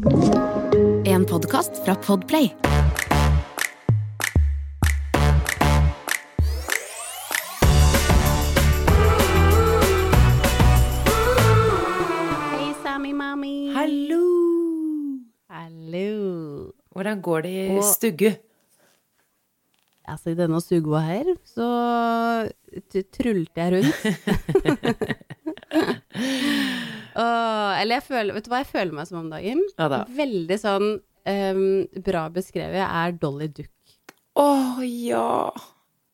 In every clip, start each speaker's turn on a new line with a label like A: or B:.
A: En podkast fra Podplay.
B: Hei, Sammy Mami.
C: Hallo!
B: Hallo.
C: Hvordan går det i stugge?
B: Altså, i denne stugua her, så trulte jeg rundt. Åh, eller jeg føler Vet du hva jeg føler meg som om dagen?
C: Ja da.
B: Veldig sånn um, bra beskrevet. Er Dolly Duck.
C: Å ja!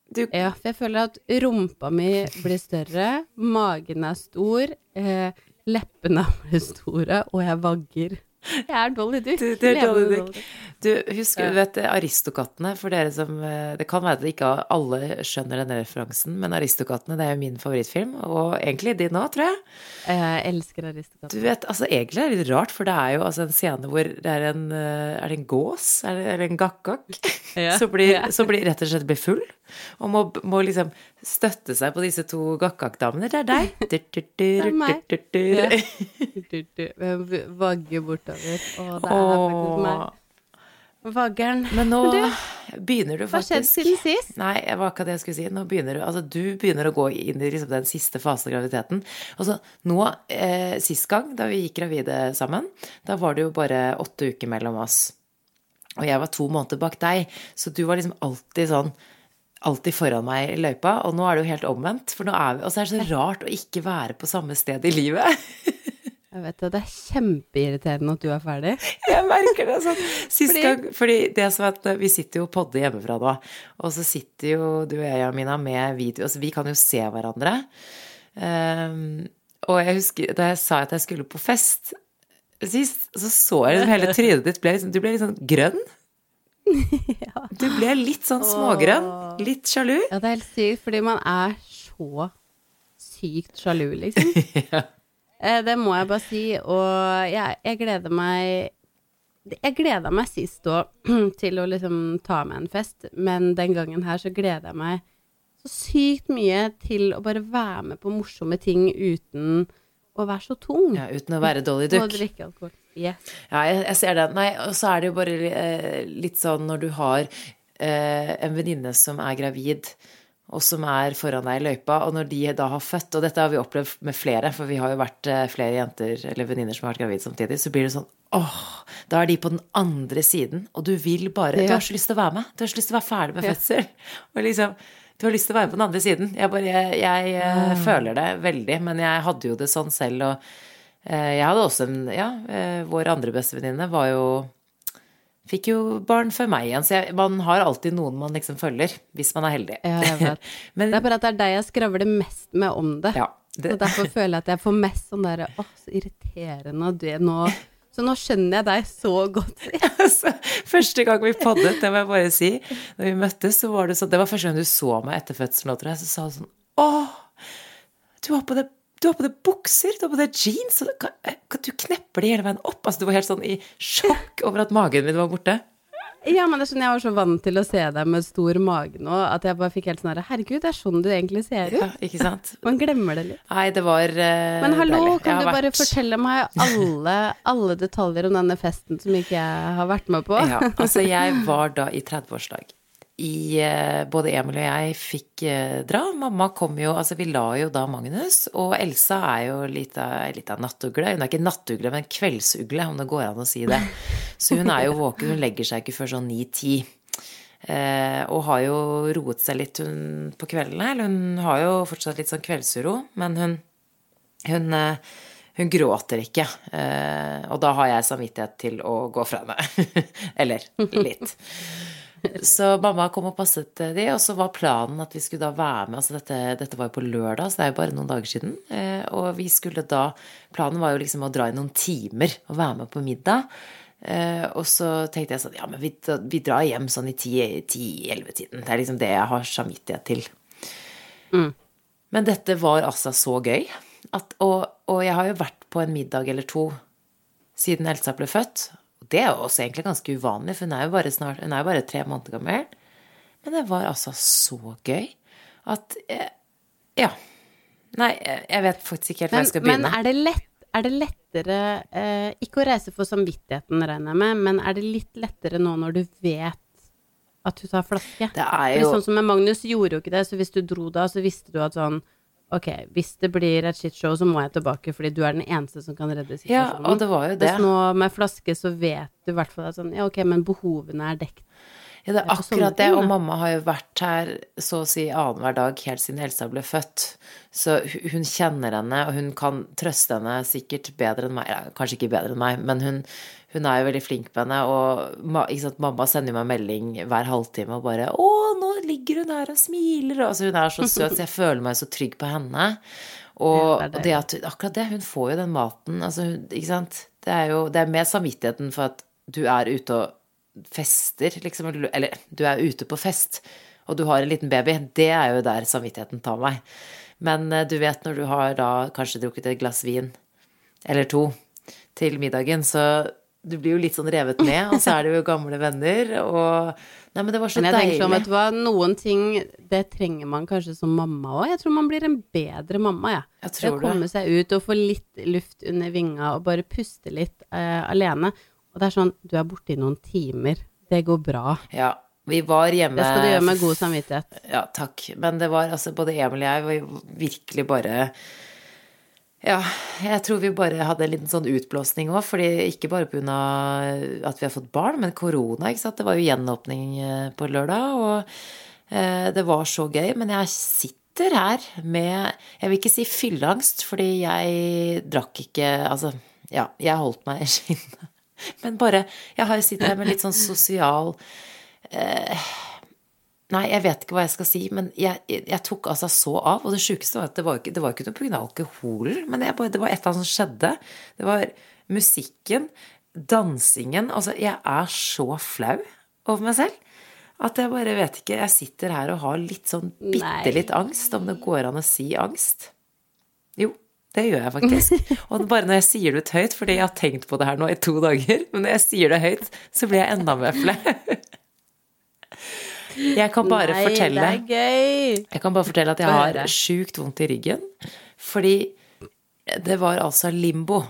C: Du
B: Ja, for jeg føler at rumpa mi blir større, magen er stor, eh, leppene blir store, og jeg vagger. Jeg er Dolly Duck.
C: Du- du er Dolly Duck. Du, husker du vet Aristokattene? For dere som eh, Det kan være at ikke alle skjønner denne referansen, men Aristokattene det er jo min favorittfilm, og egentlig din òg, tror jeg.
B: Jeg elsker Aristokattene.
C: Du vet, altså Egentlig er det litt rart, for det er jo altså en scene hvor det er en eh, Er det en gås? Er det, eller en gakkak?
B: Ja.
C: som, blir,
B: Ja.
C: som blir rett og slett blir full, og må, må liksom støtte seg på disse to gakkakk-damene. Det er deg. Det
B: er meg.
C: Vagge
B: bort Vagger bortover. Og det er meg. Vaggeren.
C: Men nå
B: du,
C: begynner du
B: faktisk Hva
C: skjedde
B: siden sist?
C: Nei, det var ikke det jeg skulle si. Nå begynner du Altså, du begynner å gå inn i liksom den siste fasen av graviditeten. Altså, nå, eh, sist gang, da vi gikk gravide sammen, da var det jo bare åtte uker mellom oss. Og jeg var to måneder bak deg, så du var liksom alltid sånn Alltid foran meg i løypa, og nå er det jo helt omvendt. For nå er vi Og så er det så rart å ikke være på samme sted i livet.
B: Jeg vet det, det er kjempeirriterende at du er ferdig.
C: Jeg merker det sånn. Sist gang Fordi det som er at vi sitter jo og podder hjemmefra nå, og så sitter jo du og jeg, Jamina, med video Altså, vi kan jo se hverandre. Um, og jeg husker da jeg sa at jeg skulle på fest sist, så så jeg liksom hele trynet ditt ble liksom, Du ble litt sånn grønn. Du ble litt sånn smågrønn. Litt sjalu.
B: Ja, det er helt sykt, fordi man er så sykt sjalu, liksom. Eh, Det må jeg bare si, og jeg, jeg gleder meg Jeg gleda meg sist òg til å liksom ta med en fest, men den gangen her så gleder jeg meg så sykt mye til å bare være med på morsomme ting uten å være så tung.
C: Ja, uten å være Dolly
B: Og drikke alkohol. Yes.
C: Ja, jeg, jeg ser det. Nei, og så er det jo bare eh, litt sånn når du har eh, en venninne som er gravid, og som er foran deg i løypa, og når de da har født, og dette har vi opplevd med flere, for vi har jo vært eh, flere jenter eller venninner som har vært gravid samtidig, så blir det sånn åh, da er de på den andre siden, og du vil bare Du har så lyst til å være med. Du har så lyst til å være ferdig med fødsel. Og liksom du har lyst til å være på den andre siden. Jeg, bare, jeg, jeg mm. føler det veldig, men jeg hadde jo det sånn selv, og eh, jeg hadde også en Ja, vår andre bestevenninne var jo Fikk jo barn før meg igjen, så jeg, man har alltid noen man liksom følger, hvis man er heldig.
B: Ja, jeg vet.
C: Men
B: Det er bare at det er deg jeg skravler mest med om det.
C: ja, det,
B: Og derfor føler jeg at jeg får mest sånn derre Å, så irriterende du det nå Så nå skjønner jeg deg så godt.
C: altså, første gang vi poddet, det må jeg bare si, når vi møttes, så var det sånn Det var første gang du så meg etter fødselen, tror jeg, så sa du sånn Å, du har på deg du har på deg bukser, du har på deg jeans, og kan, kan du knepper det hele veien opp? Altså, du var helt sånn i sjokk over at magen min var borte.
B: Ja, men det er sånn jeg var så vant til å se deg med stor mage nå, at jeg bare fikk helt sånn herre Herregud, det er sånn du egentlig ser ut.
C: Ja, ikke sant?
B: Man glemmer det litt.
C: Nei, det var uh,
B: Men hallo,
C: deilig.
B: Kan
C: du
B: du bare fortelle meg alle, alle detaljer om denne festen som ikke jeg har vært med på?
C: Ja, altså jeg var da i 30-årsdag. I, eh, både Emil og jeg fikk eh, dra. Mamma kom jo Altså, vi la jo da Magnus. Og Elsa er jo litt av, nattugle. Hun er ikke nattugle, men kveldsugle, om det går an å si det. Så hun er jo våken. Hun legger seg ikke før sånn ni-ti. Eh, og har jo roet seg litt hun, på kveldene. Eller hun har jo fortsatt litt sånn kveldsuro, men hun hun, hun gråter ikke. Og da har jeg samvittighet til å gå fra henne. Eller litt. Så mamma kom og passet de, og så var planen at vi skulle da være med. altså Dette, dette var jo på lørdag, så det er jo bare noen dager siden. Eh, og vi skulle da Planen var jo liksom å dra i noen timer og være med på middag. Eh, og så tenkte jeg sånn Ja, men vi, vi drar hjem sånn i 10-11-tiden. Det er liksom det jeg har samvittighet til. Men dette var altså så gøy. At, og, og jeg har jo vært på en middag eller to siden Elsa ble født. Det er også egentlig ganske uvanlig, for hun er jo bare, snart, hun er jo bare tre måneder gammel. Men det var altså så gøy at eh, Ja. Nei, jeg vet faktisk ikke helt hvor jeg skal
B: men
C: begynne.
B: er det lett er det lettere eh, Ikke å reise for samvittigheten, regner jeg med, men er det litt lettere nå når du vet at du tar flaske?
C: Det er jo
B: sånn som med Magnus gjorde jo ikke det, så hvis du dro da, så visste du at sånn Ok, hvis det blir et shitshow, så må jeg tilbake, fordi du er den eneste som kan redde situasjonen.
C: Ja, og det var jo det.
B: Hvis nå med flaske, så vet du i hvert fall at sånn Ja, ok, men behovene er dekt.
C: Ja, det er akkurat det, og mamma har jo vært her så å si annenhver dag helt siden Elsa ble født. Så hun kjenner henne, og hun kan trøste henne sikkert bedre enn meg. Ja, kanskje ikke bedre enn meg, men hun, hun er jo veldig flink med henne. Og sant, mamma sender meg melding hver halvtime og bare 'Å, nå ligger hun her og smiler', altså, hun er så søt, så jeg føler meg så trygg på henne. Og, og det at akkurat det, hun får jo den maten, altså, ikke sant. Det er jo det er med samvittigheten for at du er ute og fester, liksom, eller du er ute på fest, og du har en liten baby, det er jo der samvittigheten tar meg. Men eh, du vet når du har da kanskje drukket et glass vin, eller to, til middagen, så du blir jo litt sånn revet med, og så er det jo gamle venner, og Nei, men det var så
B: Men jeg tenker
C: deilig.
B: sånn, vet du hva, noen ting det trenger man kanskje som mamma òg. Jeg tror man blir en bedre mamma, jeg.
C: Jeg
B: Det å komme seg ut og få litt luft under vinga og bare puste litt uh, alene. Og det er sånn, du er borte i noen timer. Det går bra.
C: Ja, vi var hjemme
B: Det skal du gjøre med god samvittighet.
C: Ja, takk. Men det var altså både Emil og jeg var virkelig bare Ja, jeg tror vi bare hadde en liten sånn utblåsning òg, ikke bare pga. at vi har fått barn, men korona, ikke sant. Det var jo gjenåpning eh, på lørdag, og eh, det var så gøy. Men jeg sitter her med Jeg vil ikke si fylleangst, fordi jeg drakk ikke Altså, ja, jeg holdt meg i skinnet. Men bare Jeg har sitter her med litt sånn sosial Nei, jeg vet ikke hva jeg skal si, men jeg, jeg, tok altså så av. Og det sjukeste var at det var ikke, det var ikke noe pga. alkoholen, men bare, det var et eller annet som skjedde. Det var musikken, dansingen Altså, jeg er så flau over meg selv. At jeg bare vet ikke Jeg sitter her og har litt sånn bitte litt angst, om det går an å si angst. Jo, det gjør jeg faktisk. Og bare når jeg sier det ut høyt, fordi jeg har tenkt på det her nå i to dager, men når jeg sier det høyt, så blir jeg enda mer flau. Jeg kan bare
B: Nei,
C: fortelle
B: det er gøy!
C: Jeg kan bare fortelle at jeg har sjukt vondt i ryggen. Fordi det var altså limbo.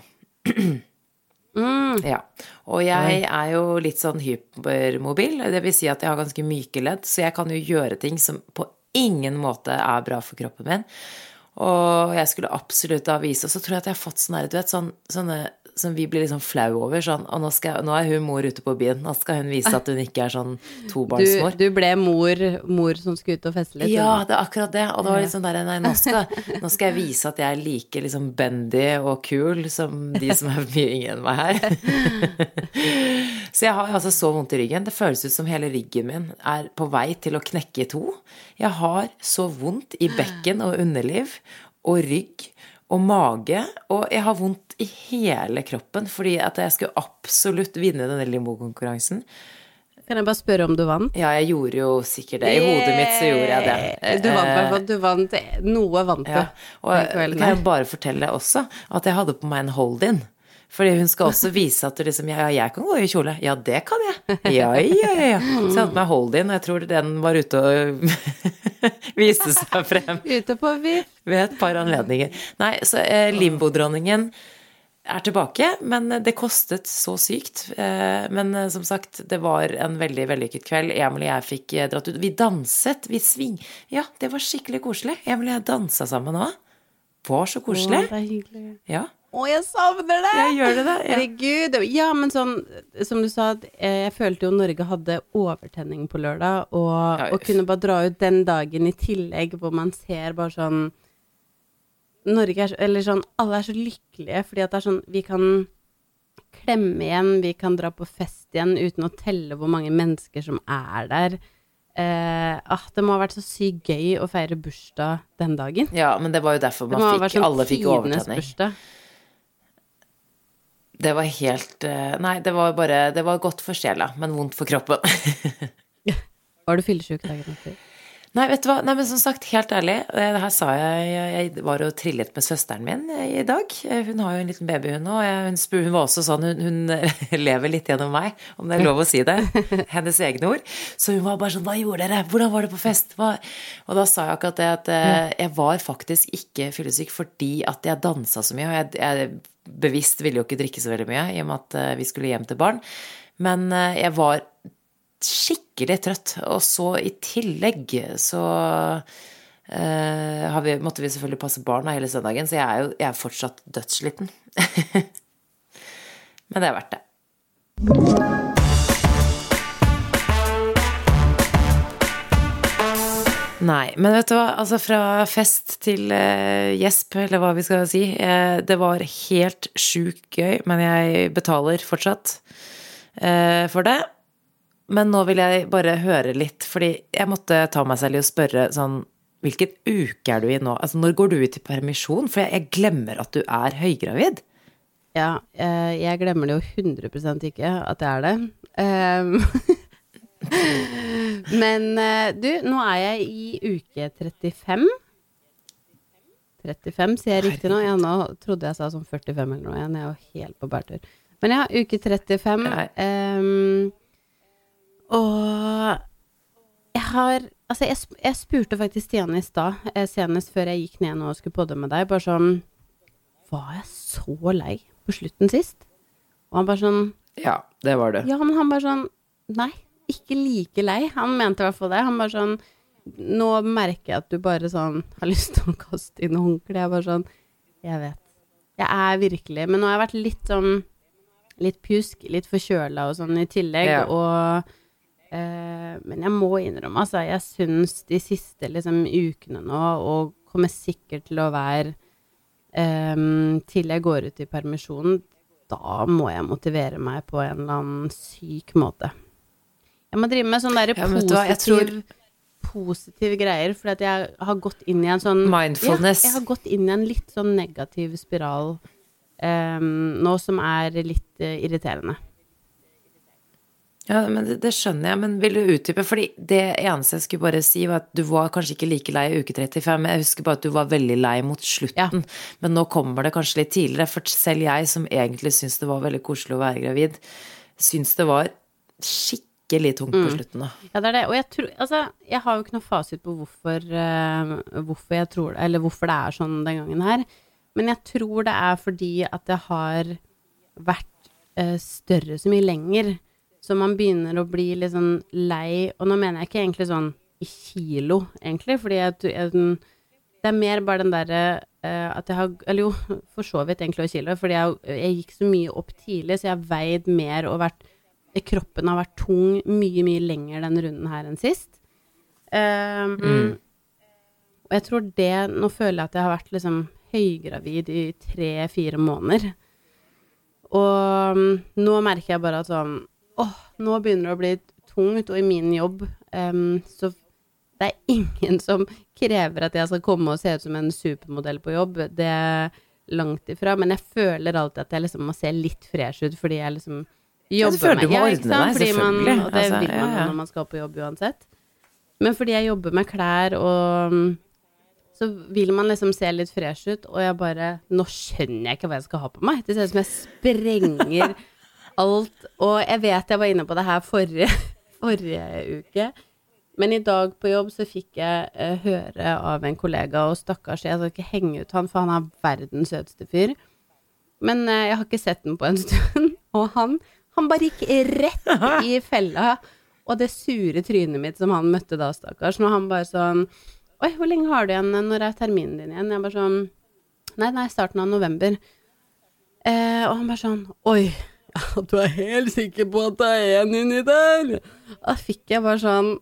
B: Mm.
C: Ja. Og jeg er jo litt sånn hypermobil. Det vil si at jeg har ganske myke ledd, så jeg kan jo gjøre ting som på ingen måte er bra for kroppen min. Og jeg skulle absolutt da vise Og så tror jeg at jeg har fått sånne, du vet, sånne, sånne som vi blir liksom flau over. Sånn, og nå, skal, nå er hun mor ute på byen. Nå skal hun vise at hun ikke er sånn tobarnsmor.
B: du ble mor, mor som skulle ut og feste litt.
C: Ja, det er akkurat det. Og det var sånn der, nei, nå skal, nå skal jeg vise at jeg er like liksom bendy og kul som de som er mye yngre enn meg her. Så jeg har altså så vondt i ryggen. Det føles ut som hele ryggen min er på vei til å knekke i to. Jeg har så vondt i bekken og underliv og rygg og mage, og jeg har vondt i hele kroppen fordi at jeg skulle absolutt vinne denne limbo-konkurransen.
B: Kan jeg bare spørre om du vant?
C: Ja, jeg gjorde jo sikkert det. I hodet mitt så gjorde jeg det.
B: Du vant i hvert
C: Eh,
B: fall. Du vant Noe vant du.
C: Ja, og
B: jeg
C: kan jeg bare fortelle også at jeg hadde på meg en hold-in. Fordi hun skal også vise at du liksom, ja, jeg kan gå i kjole. Ja, det kan jeg. Ja, ja, ja. ja. Så jeg hadde meg hold-in, og jeg tror den var ute og viste seg frem
B: Ute på vi.
C: ved et par anledninger. Nei, så eh, limbodronningen er tilbake, men det kostet så sykt. Eh, men eh, som sagt, det var en veldig vellykket kveld. Emil og jeg fikk eh, dratt ut. Vi danset, vi sving... Ja, det var skikkelig koselig. Emil og jeg dansa sammen òg. Var så
B: Å,
C: koselig.
B: det er hyggelig.
C: Ja,
B: Å, jeg savner det!
C: jeg gjør det, da. Ja.
B: Herregud. Ja, men sånn som du sa, eh, jeg følte jo Norge hadde overtenning på lørdag, og,
C: Ja,
B: og kunne bare dra ut den dagen i tillegg hvor man ser bare sånn Norge er så Eller sånn Alle er så lykkelige fordi at det er sånn Vi kan klemme igjen, vi kan dra på fest igjen uten å telle hvor mange mennesker som er der. Eh, ah, det må ha vært så sykt gøy å feire bursdag den dagen.
C: ja, men det var jo derfor man fikk
B: sånn
C: Alle fikk overtenning.
B: bursdag.
C: Det var helt eh, Nei, det var bare Det var godt for sjela, men vondt for kroppen.
B: Var du fyllesyk dagen etter?
C: Nei, vet du hva. Nei, men som sagt, helt ærlig. eh, Det her sa jeg Jeg var og trillet med søsteren min eh, i dag. Hun har jo en liten baby, hun òg. Hun, hun var også sånn Hun, hun lever litt gjennom meg, om det er lov å si det. Hennes egne ord. Så hun var bare sånn Hva gjorde dere? Hvordan var det på fest? Hva? Og da sa jeg akkurat det at jeg var faktisk ikke fyllesyk fordi at jeg dansa så mye. Og jeg, jeg bevisst ville jo ikke drikke så veldig mye, i og med at eh, vi skulle hjem til barn. Men eh, jeg var skikkelig trøtt, og så i tillegg så uh, vi, måtte vi selvfølgelig passe barna hele søndagen, så jeg er jo jeg er fortsatt dødssliten. Men det er verdt det. Nei, men vet du hva, altså fra fest til uh, gjesp, eller hva vi skal si. Uh, det var helt sjukt gøy, men jeg betaler fortsatt uh, for det. Men nå vil jeg bare høre litt, fordi jeg måtte ta meg selv i å spørre sånn Hvilken uke er du i nå? Altså, når går du ut i permisjon? For jeg, jeg glemmer at du er høygravid.
B: Ja, jeg glemmer det jo 100 ikke at jeg er det. Um, Men eh, du, nå er jeg i uke 35. 35, sier jeg riktig nå? Ja, nå trodde jeg sa sånn 45 eller noe igjen. Jeg er jo helt på bærtur. Men ja, uke 35. Um, og jeg har Altså, jeg, jeg spurte faktisk Stian i stad, eh, senest før jeg gikk ned nå og skulle podde med deg, bare sånn Var jeg så lei på slutten sist? Og han bare sånn
C: Ja, det var det.
B: Ja, men han bare sånn Nei, ikke like lei. Han mente i hvert fall det. Han bare sånn Nå merker jeg at du bare sånn har lyst til å kaste inn håndkleet. Jeg bare sånn Jeg vet. Jeg er virkelig Men nå har jeg vært litt sånn Litt pjusk, litt forkjøla og sånn i tillegg, ja. og eh, Men jeg må innrømme, altså, jeg syns de siste liksom ukene nå, og kommer sikkert til å være eh, til jeg går ut i permisjon, da må jeg motivere meg på en eller annen syk måte. Jeg må drive med sånne der ja, positiv, positiv greier, for at jeg har gått inn i en sånn
C: Mindfulness.
B: Ja, jeg har gått inn i en litt sånn negativ spiral um, nå som er litt uh, irriterende.
C: Ja, men det, det, skjønner jeg, men vil du utdype? Fordi det eneste jeg skulle bare si, var at du var kanskje ikke like lei i uke 35. Jeg husker bare at du var veldig lei mot slutten. Ja. Men nå kommer det kanskje litt tidligere. For selv jeg, som egentlig syns det var veldig koselig å være gravid, syns det var skikkelig skikkelig tungt på mm. slutten, da.
B: Ja, det er det. Og jeg tror Altså, jeg har jo ikke noe fasit på hvorfor, uh, hvorfor jeg tror eller hvorfor det er sånn den gangen her. Men jeg tror det er fordi at det har vært uh, større så mye lenger. Så man begynner å bli litt sånn lei Og nå mener jeg ikke egentlig sånn i kilo, egentlig, fordi jeg, jeg, det er mer bare den derre uh, at jeg har Eller jo, for så vidt egentlig i kilo, fordi jeg, jeg gikk så mye opp tidlig, så jeg har veid mer og vært kroppen har vært tung mye, mye lenger denne runden her enn sist. Um, mm. Og jeg tror det Nå føler jeg at jeg har vært liksom høygravid i tre-fire måneder. Og um, nå merker jeg bare at sånn Åh, nå begynner det å bli tungt, og i min jobb um, så det er ingen som krever at jeg skal komme og se ut som en supermodell på jobb. Det er langt ifra. Men jeg føler alltid at jeg liksom må se litt fresh ut fordi jeg liksom jobber med
C: ja, ikke sant? Fordi
B: man, og det altså, vil man ja, ja. når man skal på jobb uansett. Men fordi jeg jobber med klær og så vil man liksom se litt fresh ut, og jeg bare Nå skjønner jeg ikke hva jeg skal ha på meg. Det ser ut som jeg sprenger alt. Og jeg vet jeg var inne på det her forrige, forrige uke. Men i dag på jobb så fikk jeg uh, høre av en kollega, og stakkars, jeg skal ikke henge ut han, for han er verdens søteste fyr. Men uh, jeg har ikke sett den på en stund, og han han bare gikk rett i fella. Og det sure trynet mitt som han møtte da, stakkars, når han bare sånn Oi, hvor lenge har du igjen? Når er terminen din igjen? Jeg bare sånn Nei, nei, starten av november. Eh, og han bare sånn Oi, ja, du er helt sikker på at det er en inni der? Da fikk jeg bare sånn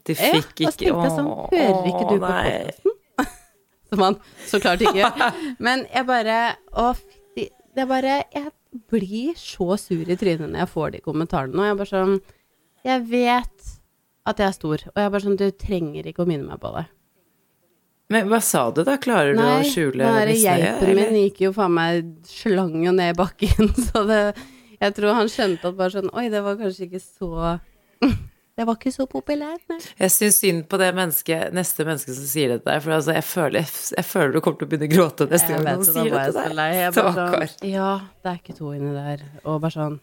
C: Du fikk
B: eh, ikke Åh, sånn, Hører ikke du på podkasten? Som han så klart ikke gjør. Men jeg bare Å, det er bare Jeg blir så sur i trynet når jeg får de kommentarene. Og jeg er bare sånn Jeg vet at jeg er stor, og jeg er bare sånn Du trenger ikke å minne meg på det.
C: Men hva sa du, da? Klarer du
B: Nei,
C: å skjule
B: misnøye? Geipen min gikk jo faen meg slang jo ned i bakken, så det Jeg tror han skjønte at bare sånn Oi, det var kanskje ikke så Det var ikke så populært, nei.
C: Jeg syns synd på det menneske, neste menneske som sier dette deg, for altså, jeg føler, jeg føler, du kommer til å begynne å gråte neste gang noen sier det til deg.
B: Stakkar. Sånn, ja, det er ikke to inni der, og bare sånn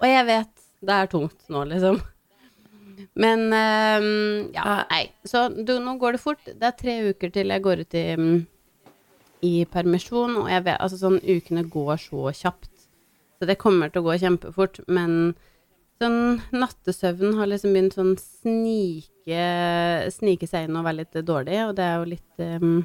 B: Og jeg vet, det er tungt nå, liksom. Men um, ja, nei. Så du, nå går det fort. Det er tre uker til jeg går ut i um, i permisjon, og jeg vet Altså sånn ukene går så kjapt. Så det kommer til å gå kjempefort, men sånn nattesøvnen har liksom begynt sånn snike Snike seg inn og være litt dårlig, og det er jo litt um,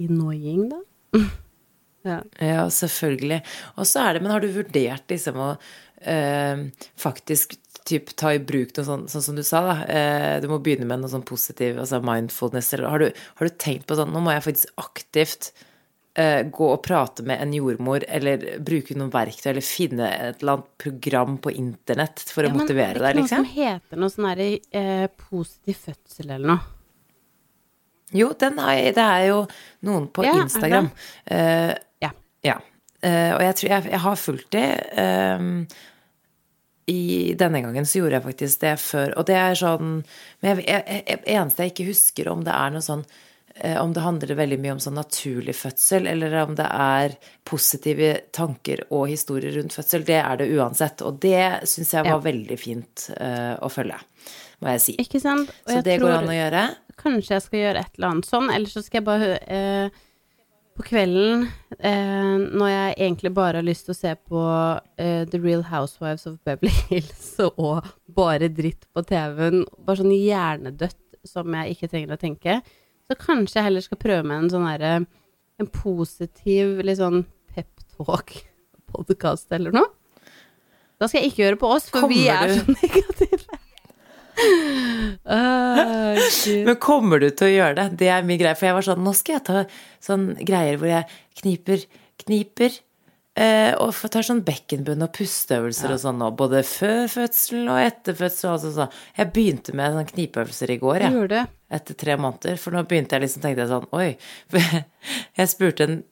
B: annoying, da.
C: ja. ja. selvfølgelig. Og så er det Men har du vurdert liksom å øh, faktisk typ, ta i bruk noe sånn, sånn som du sa, da. Eh, du må begynne med noe sånn positiv, altså mindfulness, eller har du, har du tenkt på sånn Nå må jeg faktisk aktivt gå og prate med en jordmor, eller bruke noen verktøy, eller finne et eller annet program på internett for ja, å motivere deg, liksom?
B: Men er det ikke noe som heter noe sånn herre eh, positiv fødsel, eller noe?
C: Jo, er, det er jo noen på ja, Instagram. Uh, ja. ja. og jeg tror jeg, jeg har fulgt det. Uh, i denne gangen så gjorde jeg faktisk det før. Og det er sånn Men jeg, jeg, eneste jeg ikke husker om det er noe sånn eh, Om det handler veldig mye om sånn naturlig fødsel, eller om det er positive tanker og historier rundt fødsel. Det er det uansett. Og det syns jeg var ja. veldig fint uh, å følge, må jeg si.
B: Ikke sant?
C: Og så det går an å gjøre.
B: Kanskje jeg skal gjøre et eller annet sånn, eller så skal jeg bare uh, på kvelden, uh, når jeg egentlig bare har lyst til å se på eh, The Real Housewives of Beverly Hills og bare dritt på TV-en, bare sånn hjernedødt som jeg ikke trenger å tenke, så kanskje jeg heller skal prøve med en sånn herre En positiv, litt sånn peptalk-podkast eller noe. Da skal jeg ikke gjøre på oss, for Kommer vi er så negative
C: uh, Men kommer du til å gjøre det? Det er min greie. For jeg var sånn Nå skal jeg ta sånn greier hvor jeg kniper, kniper. Uh, og tar sånn bekkenbunn og pusteøvelser ja. og sånn nå. Både før fødselen og etter fødselen. Altså, så. Jeg begynte med sånn knipeøvelser i går, jeg. Ja, etter tre måneder. For nå begynte jeg liksom, tenkte jeg sånn Oi. jeg spurte en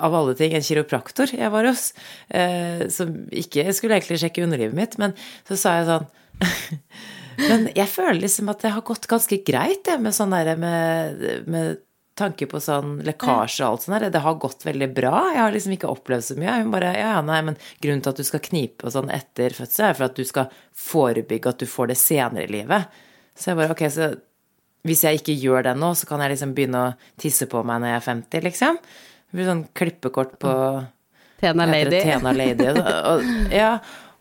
C: av alle ting, en kiropraktor jeg var hos, eh, som ikke skulle egentlig sjekke underlivet mitt, men så sa jeg sånn Men jeg føler liksom at det har gått ganske greit, det, med sånn derre med, med tanke på sånn lekkasje og alt sånt der. Det har gått veldig bra. Jeg har liksom ikke opplevd så mye. Hun bare ja, nei, men grunnen til at du skal knipe og sånn etter fødsel, er for at du skal forebygge at du får det senere i livet. Så jeg bare ok, så hvis jeg ikke gjør det nå, så kan jeg liksom begynne å tisse på meg når jeg er 50, liksom. Det blir sånn klippekort på
B: Tena Lady.
C: Tena Lady. Og, ja,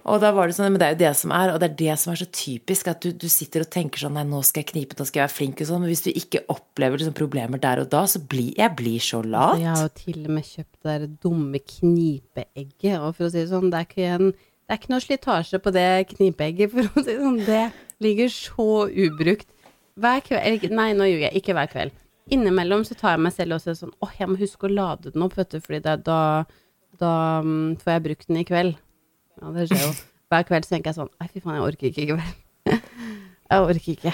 C: og da var det sånn, men det er jo det som er, og det er det som er så typisk, at du, du sitter og tenker sånn nei, nå skal jeg knipe, nå skal jeg være flink og sånn, men hvis du ikke opplever liksom problemer der og da, så blir jeg blir så lat.
B: Jeg har jo til og med kjøpt det dumme knipeegget, og for å si det sånn, det er ikke, en, det er ikke noe slitasje på det knipeegget, for å si det sånn, det ligger så ubrukt. Hver kveld, nei, nå ljuger jeg, ikke hver kveld. Innimellom så tar jeg meg selv og sier sånn, åh, jeg må huske å lade den opp, vet du, fordi da, da um, får jeg brukt den i kveld. Ja, det skjer jo. Hver kveld så tenker jeg sånn Nei, fy faen, jeg orker ikke i kveld. Jeg orker ikke.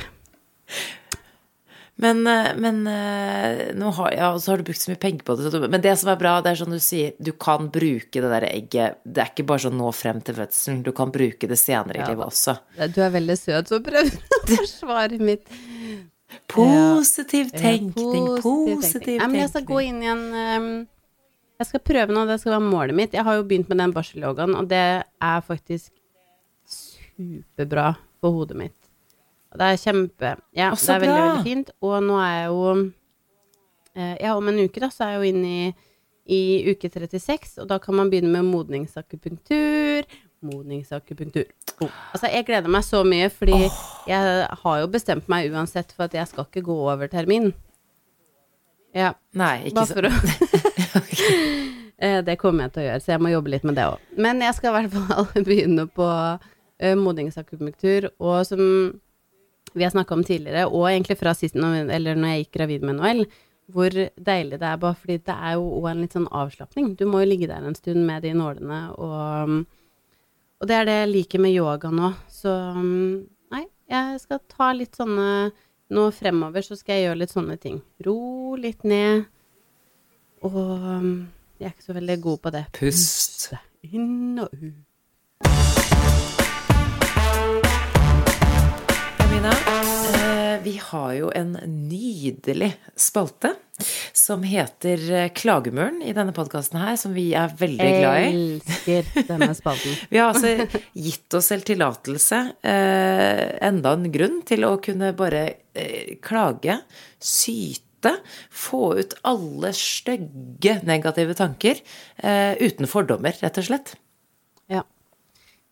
C: Men, eh, men eh, nå har, ja, så har du brukt så mye penger på det. Men det som er bra, det er sånn du sier, du kan bruke det der egget Det er ikke bare sånn nå frem til fødselen, du kan bruke det senere i livet også.
B: Du er veldig søt som prøver å forsvare mitt
C: Positiv tenkning, ja, positiv, positiv tenkning. Ja,
B: men jeg skal gå inn i en um, jeg skal prøve nå, det skal være målet mitt. Jeg har jo begynt med den barselyogaen, og det er faktisk superbra for hodet mitt. Og det er kjempe Ja, det er veldig, veldig fint. Og nå er jeg jo eh, Ja, om en uke, da, så er jeg jo inne i, i uke 36, og da kan man begynne med modningsakupunktur. Modningsakupunktur. Oh. Altså, jeg gleder meg så mye, fordi oh. jeg har jo bestemt meg uansett for at jeg skal ikke gå over termin. Ja.
C: Nei, ikke
B: så eh, Det kommer jeg til å gjøre, så jeg må jobbe litt med det òg. Men jeg skal i hvert fall begynne på uh, modningsakupunktur, og som vi har snakka om tidligere, og egentlig fra sist, eller når jeg gikk gravid med Noel, hvor deilig det er, bare fordi det er jo òg en litt sånn avslapning. Du må jo ligge der en stund med de nålene, og, og det er det jeg liker med yoga nå. Så nei, jeg skal ta litt sånne nå fremover så skal jeg gjøre litt sånne ting. Ro litt ned. Og um, jeg er ikke så veldig god på det.
C: Pust.
B: Inn og ut.
C: Amina, eh, vi har jo en nydelig spalte som heter eh, Klagemuren i denne podkasten her, som vi er veldig glad i.
B: Elsker denne spalten.
C: vi har altså gitt oss selv tillatelse, eh, enda en grunn til å kunne bare klage, syte lufte. Få ut alle stygge negative tanker eh, uten fordommer, rett og slett.
B: Ja.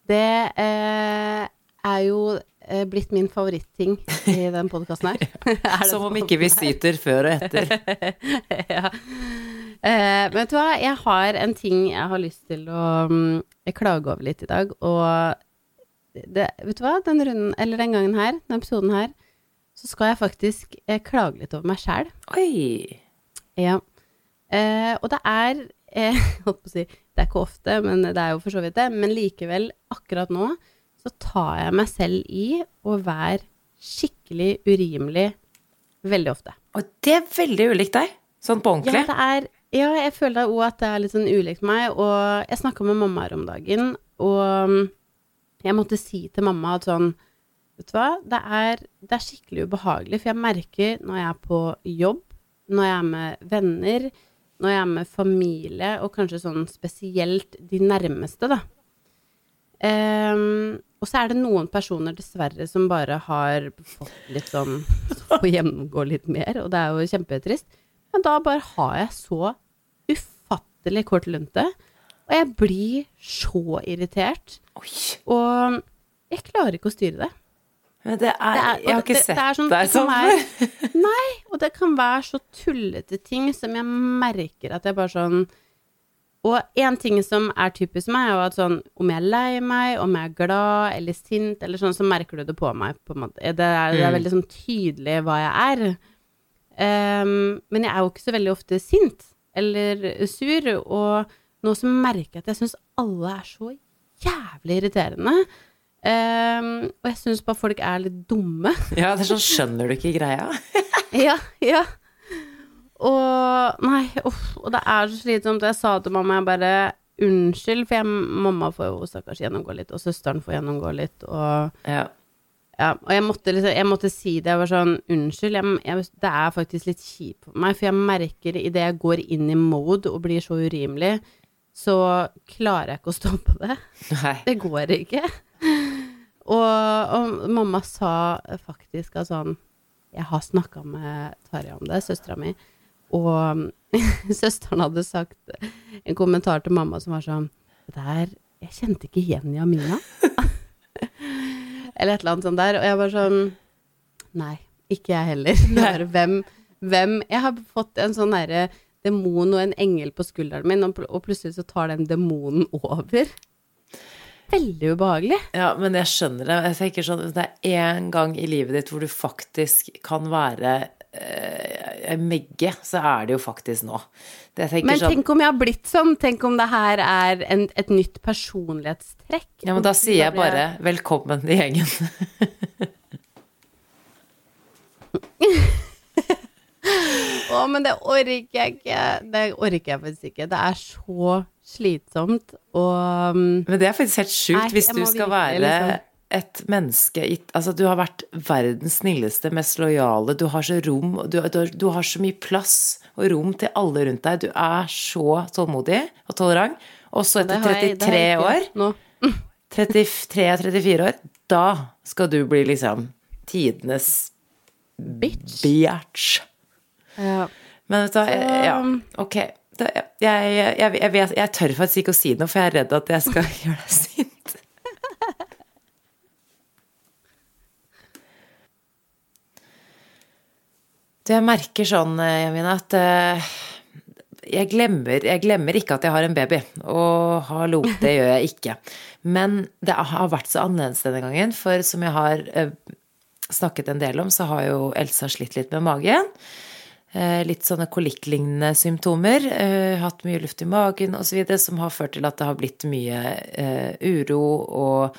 B: Det eh, er jo eh, blitt min favoritting i den podkasten her.
C: Som om ikke vi syter før og etter.
B: ja. Eh, vet du hva, jeg har en ting jeg har lyst til å um, klage over litt i dag, og det, vet du hva, den runden, eller den gangen her, den episoden her, så skal jeg faktisk eh, klage litt over meg sjæl.
C: Oi.
B: Ja. Eh, og det er eh, holdt på å si, det er ikke ofte, men det er jo for så vidt det, men likevel, akkurat nå, så tar jeg meg selv i å være skikkelig urimelig veldig ofte.
C: Og det er veldig ulikt deg. Sånn på ordentlig.
B: Ja, det er ja, jeg føler òg at det er litt sånn ulikt meg. Og jeg snakka med mamma her om dagen, og um, jeg måtte si til mamma at sånn Vet du hva, det er, det er skikkelig ubehagelig, for jeg merker når jeg er på jobb, når jeg er med venner, når jeg er med familie, og kanskje sånn spesielt de nærmeste, da. Um, og så er det noen personer dessverre som bare har fått litt sånn Får gjennomgå litt mer, og det er jo kjempetrist. Men da bare har jeg så ufattelig kort lunte, og jeg blir så irritert.
C: Oi.
B: Og jeg klarer ikke å styre det.
C: Men det er,
B: Det er-
C: Jeg har ikke
B: det-
C: sett
B: det er sånn-
C: deg sånn før.
B: Nei, og det kan være så tullete ting som jeg merker at jeg bare sånn Og en ting som er typisk meg, er jo at sånn om jeg er lei meg, om jeg er glad eller sint, eller sånn, så merker du det på meg, på en måte. Det er, det er
C: Mm.
B: veldig sånn tydelig hva jeg er. Um, men jeg er jo ikke så veldig ofte sint eller sur, og nå så merker jeg at jeg syns alle er så jævlig irriterende. Ehm, og jeg syns bare folk er litt dumme.
C: Ja, det er sånn skjønner du ikke greia?
B: Ja, ja. Og nei, uff, og det er så slitsomt. Jeg sa til mamma jeg bare unnskyld, for jeg, mamma får jo stakkars gjennomgå litt, og søsteren får gjennomgå litt, og
C: Ja.
B: ja, og jeg måtte, liksom, jeg måtte si det. Jeg var sånn Unnskyld, jeg, jeg, det er faktisk litt kjipt for meg, for jeg merker idet jeg går inn i mode og blir så urimelig, så klarer jeg ikke å stoppe det.
C: Nei.
B: Det går ikke. Og, og mamma sa faktisk at sånn Jeg har snakka med Tarjei om det, søstera mi, og søsteren hadde sagt en kommentar til mamma som var sånn Det der Jeg kjente ikke igjen Jamina. Eller et eller annet sånt der. Og jeg var sånn Nei, ikke jeg heller. Bare, hvem, hvem Jeg har fått en sånn derre demon og en engel på skulderen min, og pl- og plutselig så tar den demonen over. Veldig ubehagelig.
C: Ja, men jeg skjønner det. Jeg tenker sånn, Det er én gang i livet ditt hvor du faktisk kan være eh, megge, så er det jo faktisk nå.
B: Men
C: sånn,
B: tenk om jeg har blitt sånn? Tenk om det her er en, et nytt personlighetstrekk?
C: ja, men da sier jeg bare 'velkommen i gjengen'.
B: Å, men det orker jeg ikke. Det orker jeg faktisk ikke. Det er så slitsomt og um,
C: Men det er faktisk helt sjukt hvis du skal være
B: liksom.
C: et menneske Altså, du har vært verdens snilleste, mest lojale, du har så rom du, du, har- du har så mye plass og rom til alle rundt deg. Du er så tålmodig og tolerant. Og så etter
B: har jeg- det har
C: 33
B: jeg
C: år, 33-34 år, da skal du bli liksom tidenes
B: Bitch.
C: bitch.
B: Ja.
C: Men vet du hva, ja, ok. Da, jeg, jeg, jeg, vet, jeg tør faktisk ikke å si noe, for jeg er redd at jeg skal gjøre deg sint. Du, jeg merker sånn, eh, Jamina, at eh, jeg glemmer, jeg glemmer ikke at jeg har en baby. Og hallo, det gjør jeg ikke. Men det har vært så annerledes denne gangen, for som jeg har eh, snakket en del om, så har jo Elsa slitt litt med magen. Eh, Litt sånne kolikklignende symptomer. eh, Hatt mye luft i magen osv. som har ført til at det har blitt mye eh, uro og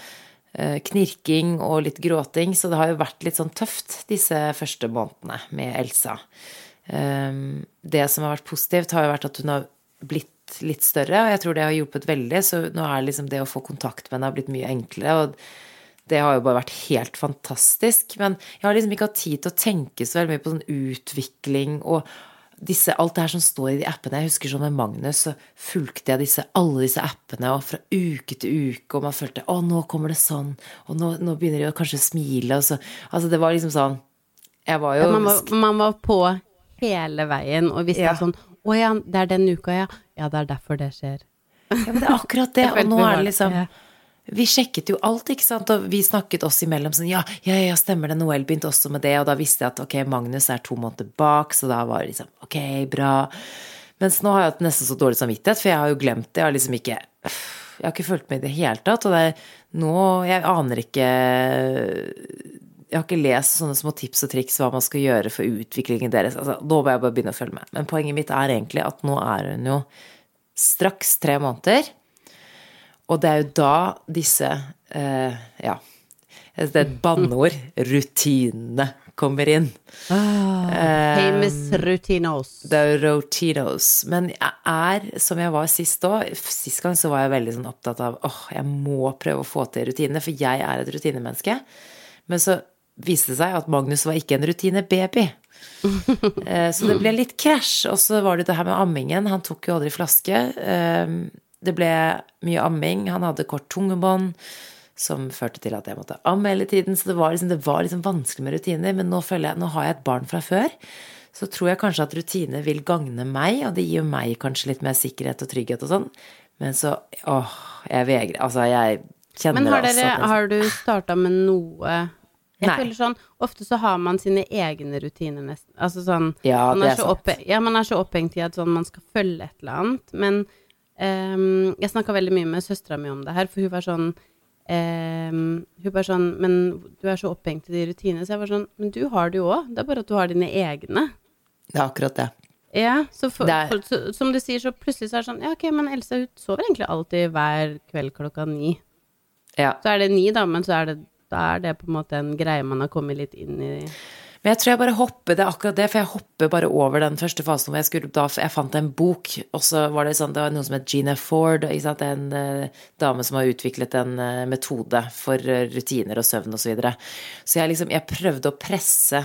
C: knirking og litt gråting. Så det har jo vært litt sånn tøft disse første månedene med Elsa. Det som har vært positivt, har jo vært at hun har blitt litt større, og jeg tror det har hjulpet veldig. Så nå er liksom det å få kontakt med henne har blitt mye enklere. og det har jo bare vært helt fantastisk. Men jeg har liksom ikke hatt tid til å tenke så veldig mye på sånn utvikling og disse, alt det her som står i de appene. Jeg husker sånn med Magnus, så fulgte jeg disse, alle disse appene og fra uke til uke, og man følte å, nå kommer det sånn, og nå, nå begynner de å kanskje smile, og så Altså, det var liksom sånn Jeg var jo
B: Man, var, man var på hele veien og visste
C: Ja.
B: sånn Å ja, det er den uka, ja. Ja, det er derfor det skjer.
C: Ja, men det er akkurat det. Og nå er det liksom
B: ja.
C: Vi sjekket jo alt, ikke sant, og vi snakket oss imellom sånn ja, ja, ja, stemmer det, Noel begynte også med det, og da visste jeg at ok, Magnus er to måneder bak, så da var det liksom ok, bra. Mens nå har jeg hatt nesten så dårlig samvittighet, for jeg har jo glemt det, jeg har liksom ikke Jeg har ikke fulgt med i det hele tatt, og det er nå Jeg aner ikke jeg har ikke lest sånne små tips og triks hva man skal gjøre for utviklingen deres. Altså, nå må jeg bare begynne å følge med. Men poenget mitt er egentlig at nå er hun jo straks tre måneder. Og det er jo da disse eh, Ja. Det er et banneord. Rutinene kommer inn.
B: Famous rutinos.
C: Det er rotinos. Men jeg er, som jeg var sist òg Sist gang så var jeg veldig sånn opptatt av åh, jeg må prøve å få til rutinene, for jeg er et rutinemenneske. Men så viste det seg at Magnus var ikke en rutinebaby. Eh, Så det ble litt krasj. Og så var det det her med ammingen. Han tok jo aldri flaske. Det ble mye amming. Han hadde kort tungebånd, som førte til at jeg måtte amme hele tiden. Så det var liksom, det var liksom vanskelig med rutiner. Men nå føler jeg, nå har jeg et barn fra før. Så tror jeg kanskje at rutiner vil gagne meg, og det gir meg kanskje litt mer sikkerhet og trygghet og sånn. Men så åh, jeg vegrer Altså, jeg kjenner
B: Men har,
C: altså
B: dere,
C: jeg-
B: har du starta med noe Jeg
C: Nei.
B: føler sånn Ofte så har man sine egne rutiner, nesten. Altså sånn
C: Ja,
B: man
C: det er
B: så
C: sant.
B: oppe, Ja, man er så opphengt i at sånn man skal følge et eller annet. Men ehm, jeg snakka veldig mye med søstera mi om det her, for hun var sånn um, Hun var sånn Men du er så opphengt i de rutinene. Så jeg var sånn Men du har det jo òg. Det er bare at du har dine egne.
C: Det er akkurat det.
B: Ja, så, for,
C: Det er-
B: så som du sier, så plutselig så er det sånn Ja, ok, men Else hun sover egentlig alltid hver kveld klokka ni.
C: Ja.
B: Så er det ni, da, men så er det, da er det på en måte en greie man har kommet litt inn i.
C: Men jeg tror jeg bare hopper, det akkurat det, for jeg hopper bare over den første fasen hvor jeg skulle da Jeg fant en bok, og så var det sånn Det var noe som het Gina Ford, ikke sant, en eh, dame som har utviklet en eh, metode for eh, rutiner og søvn og så videre. Så jeg liksom Jeg prøvde å presse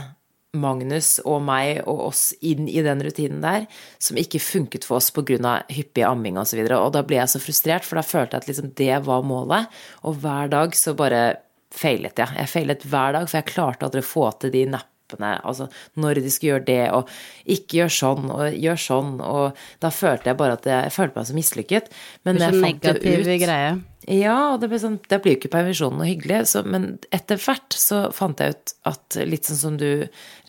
C: Magnus og meg og oss inn i den rutinen der, som ikke funket for oss pga. hyppig amming og så. Og da ble jeg så frustrert, for da følte jeg at liksom det var målet. Og hver dag så bare feilet jeg. Jeg feilet hver dag, for jeg klarte aldri å få til de nappene. Altså når de skulle gjøre det, og ikke gjør sånn, og gjør sånn. Og da følte jeg bare at jeg, jeg følte meg så mislykket. Men jeg fant
B: det
C: ut
B: greie.
C: ja, og det, ble sånn, det blir jo ikke permisjonen noe hyggelig, så, men etter hvert så fant jeg ut at, litt sånn som du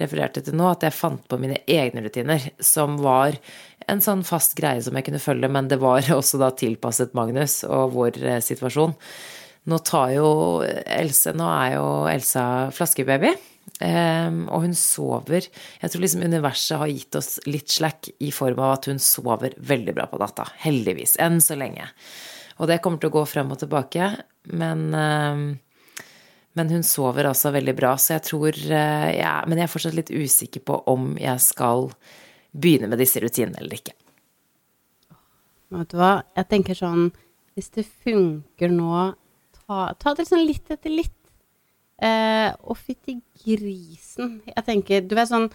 C: refererte til nå, at jeg fant på mine egne rutiner, som var en sånn fast greie som jeg kunne følge, men det var også da tilpasset Magnus og vår eh, situasjon. Nå tar jo Else, nå er jo Elsa flaskebaby. Um, og hun sover Jeg tror liksom universet har gitt oss litt slack i form av at hun sover veldig bra på natta. Heldigvis. Enn så lenge. Og det kommer til å gå frem og tilbake. Men, um, men hun sover altså veldig bra, så jeg tror uh, ja, Men jeg er fortsatt litt usikker på om jeg skal begynne med disse rutinene eller ikke.
B: Vet du hva, jeg tenker sånn Hvis det funker nå, ta, ta det sånn litt etter litt. Eh, og fytti grisen. Jeg tenker, du vet sånn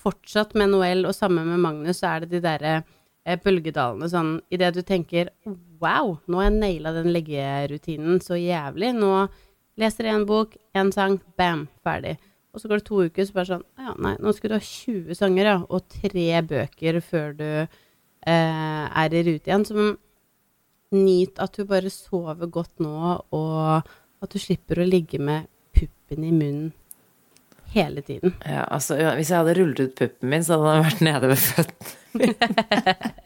B: Fortsatt med Noel og sammen med Magnus, så er det de derre eh, bølgedalene sånn Idet du tenker Wow, nå har jeg naila den leggerutinen så jævlig. Nå leser jeg en bok, en sang, bam, ferdig. Og så går det to uker, så bare sånn Ja, nei, nå skal du ha 20 sanger, ja, og tre bøker før du eh, er i rute igjen. Som nyt at du bare sover godt nå, og at du slipper å ligge med puppen i munnen hele tiden.
C: Ja, altså, hvis jeg hadde rullet ut puppen min, så hadde den vært nede ved føttene.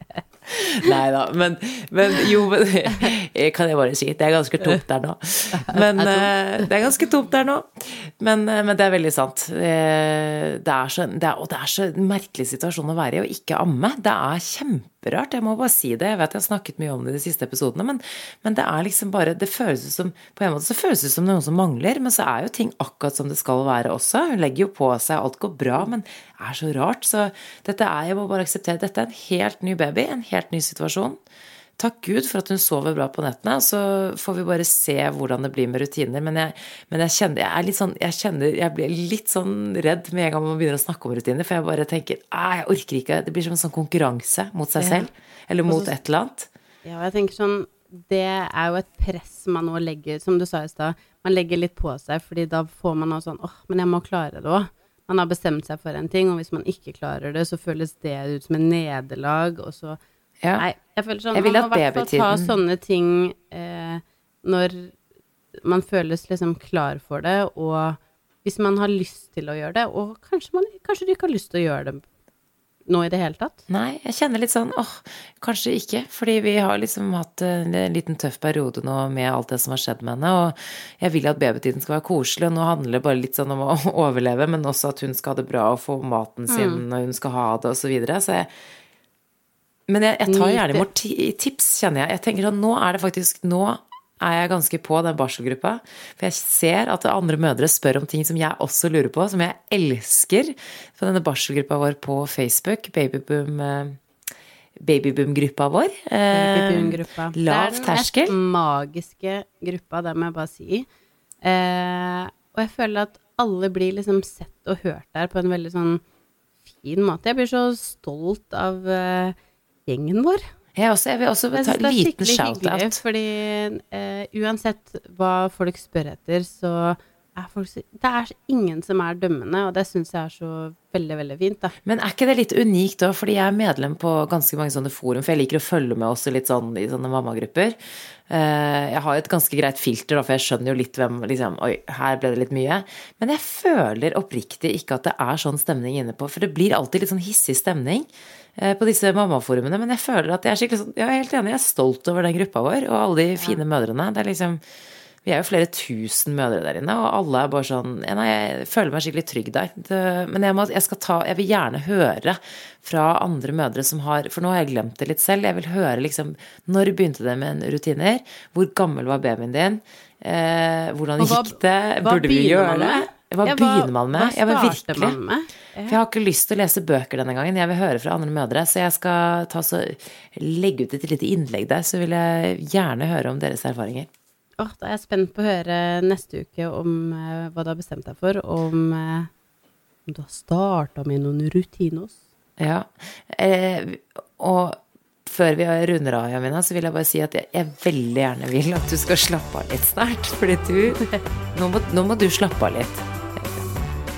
C: Nei da, men, men jo, men, kan jeg bare si. Det er ganske tomt der nå. Men eh, det er ganske tomt der nå. Men, eh, men det er veldig sant. Eh, Det er så, det er, og det er så merkelig situasjon å være i å ikke amme. Det er kjemperart, jeg må bare si det. Jeg vet jeg har snakket mye om det i de siste episodene, men, men det er liksom bare Det føles ut som På en måte så føles det som noen som mangler, men så er jo ting akkurat som det skal være også. Hun legger jo på seg, alt går bra, men det er så rart. Så dette er, jeg må bare akseptere, dette er en helt ny baby, en helt ny situasjon. Takk Gud for at hun sover bra på nettene, så får vi bare se hvordan det blir med rutiner. Men jeg, men jeg kjenner jeg er sånn Jeg kjenner jeg blir litt sånn redd med en gang man begynner å snakke om rutiner, for jeg bare tenker «Ah, jeg orker ikke. Det blir som en sånn konkurranse mot seg
B: Ja.
C: selv. Eller mot et eller annet.
B: Ja, jeg tenker sånn Det er jo et press man nå legger, som du sa i stad. Man legger litt på seg, fordi da får man også sånn åh, men jeg må klare det òg. man har bestemt seg for en ting, og hvis man ikke klarer det, så føles det ut som en nederlag, og så
C: Ja.
B: Nei, jeg føler sånn
C: Jeg vil
B: Man må i hvert fall ta sånne ting eh, når man føles liksom klar for det, og hvis man har lyst til å gjøre det, og kanskje, man, kanskje du ikke har lyst til å gjøre det nå i det hele tatt.
C: Nei, jeg kjenner litt sånn åh, kanskje ikke. Fordi vi har liksom hatt en liten tøff periode nå med alt det som har skjedd med henne. Og jeg vil at babytiden skal være koselig, og nå handler det bare litt sånn om å overleve, men også at hun skal ha det bra og få maten sin når hun skal ha det, og så videre. Så jeg Men jeg, jeg tar gjerne imot tips, kjenner jeg. Jeg tenker sånn, nå er det faktisk Nå er jeg ganske på den barselgruppa. For jeg ser at andre mødre spør om ting som jeg også lurer på, som jeg elsker. På denne barselgruppa vår på Facebook, Babyboom eh, Babyboom-gruppa vår. Eh,
B: Babyboom-gruppa.
C: Lav
B: Det er den
C: terskel.
B: mest magiske gruppa, det må jeg bare si. Eh, og jeg føler at alle blir liksom sett og hørt der på en veldig sånn fin måte. Jeg blir så stolt av eh, gjengen vår.
C: Jeg, også, jeg vil også ta en liten shout-out.
B: fordi uh, uansett hva folk spør etter, så er folk så Det er ingen som er dømmende, og det syns jeg er så veldig, veldig fint, da.
C: Men er ikke det litt unikt òg, fordi jeg er medlem på ganske mange sånne forum, for jeg liker å følge med også litt sånn i sånne mammagrupper. Eh, Jeg har et ganske greit filter, da, for jeg skjønner jo litt hvem liksom Oi, her ble det litt mye. Men jeg føler oppriktig ikke at det er sånn stemning inne på, for det blir alltid litt sånn hissig stemning på disse mammaforumene. Men jeg føler at jeg er skikkelig sånn Jeg er helt enig, jeg er stolt over den gruppa vår og alle de fine mødrene. Det er liksom vi er jo flere tusen mødre der inne, og alle er bare sånn ja, nei, Jeg føler meg skikkelig trygg der. Det, men jeg, må, jeg skal ta Jeg vil gjerne høre fra andre mødre som har For nå har jeg glemt det litt selv. Jeg vil høre liksom Når begynte det med en rutiner? Hvor gammel var babyen din? Eh, hvordan
B: hva-
C: gikk det? Burde vi gjøre det? Hva
B: Ja,
C: begynner man med?
B: Hva starter man med?
C: For jeg har ikke lyst til å lese bøker denne gangen. Jeg vil høre fra andre mødre. Så jeg skal ta så, legge ut et lite innlegg der, så vil jeg gjerne høre om deres erfaringer.
B: Åh, da er jeg spent på å høre neste uke om eh, hva du har bestemt deg for, om, eh, om du har starta med noen rutinos.
C: Ja. Eh, og før vi runder av, Jamina, så vil jeg bare si at jeg, jeg veldig gjerne vil at du skal slappe av litt snart. Fordi du nå må, nå må du slappe av litt.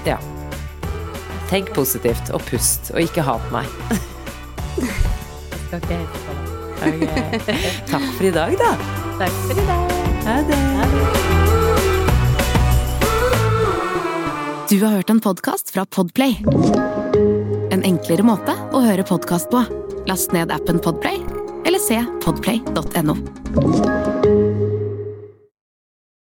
C: Ja. Tenk positivt, og pust, og ikke hat meg.
B: okay. Okay.
C: Takk for i dag, da.
B: Takk for i dag.
C: Ha det.
A: Du har hørt en podkast fra Podplay. En enklere måte å høre podkast på. Last ned appen Podplay, eller se podplay.no.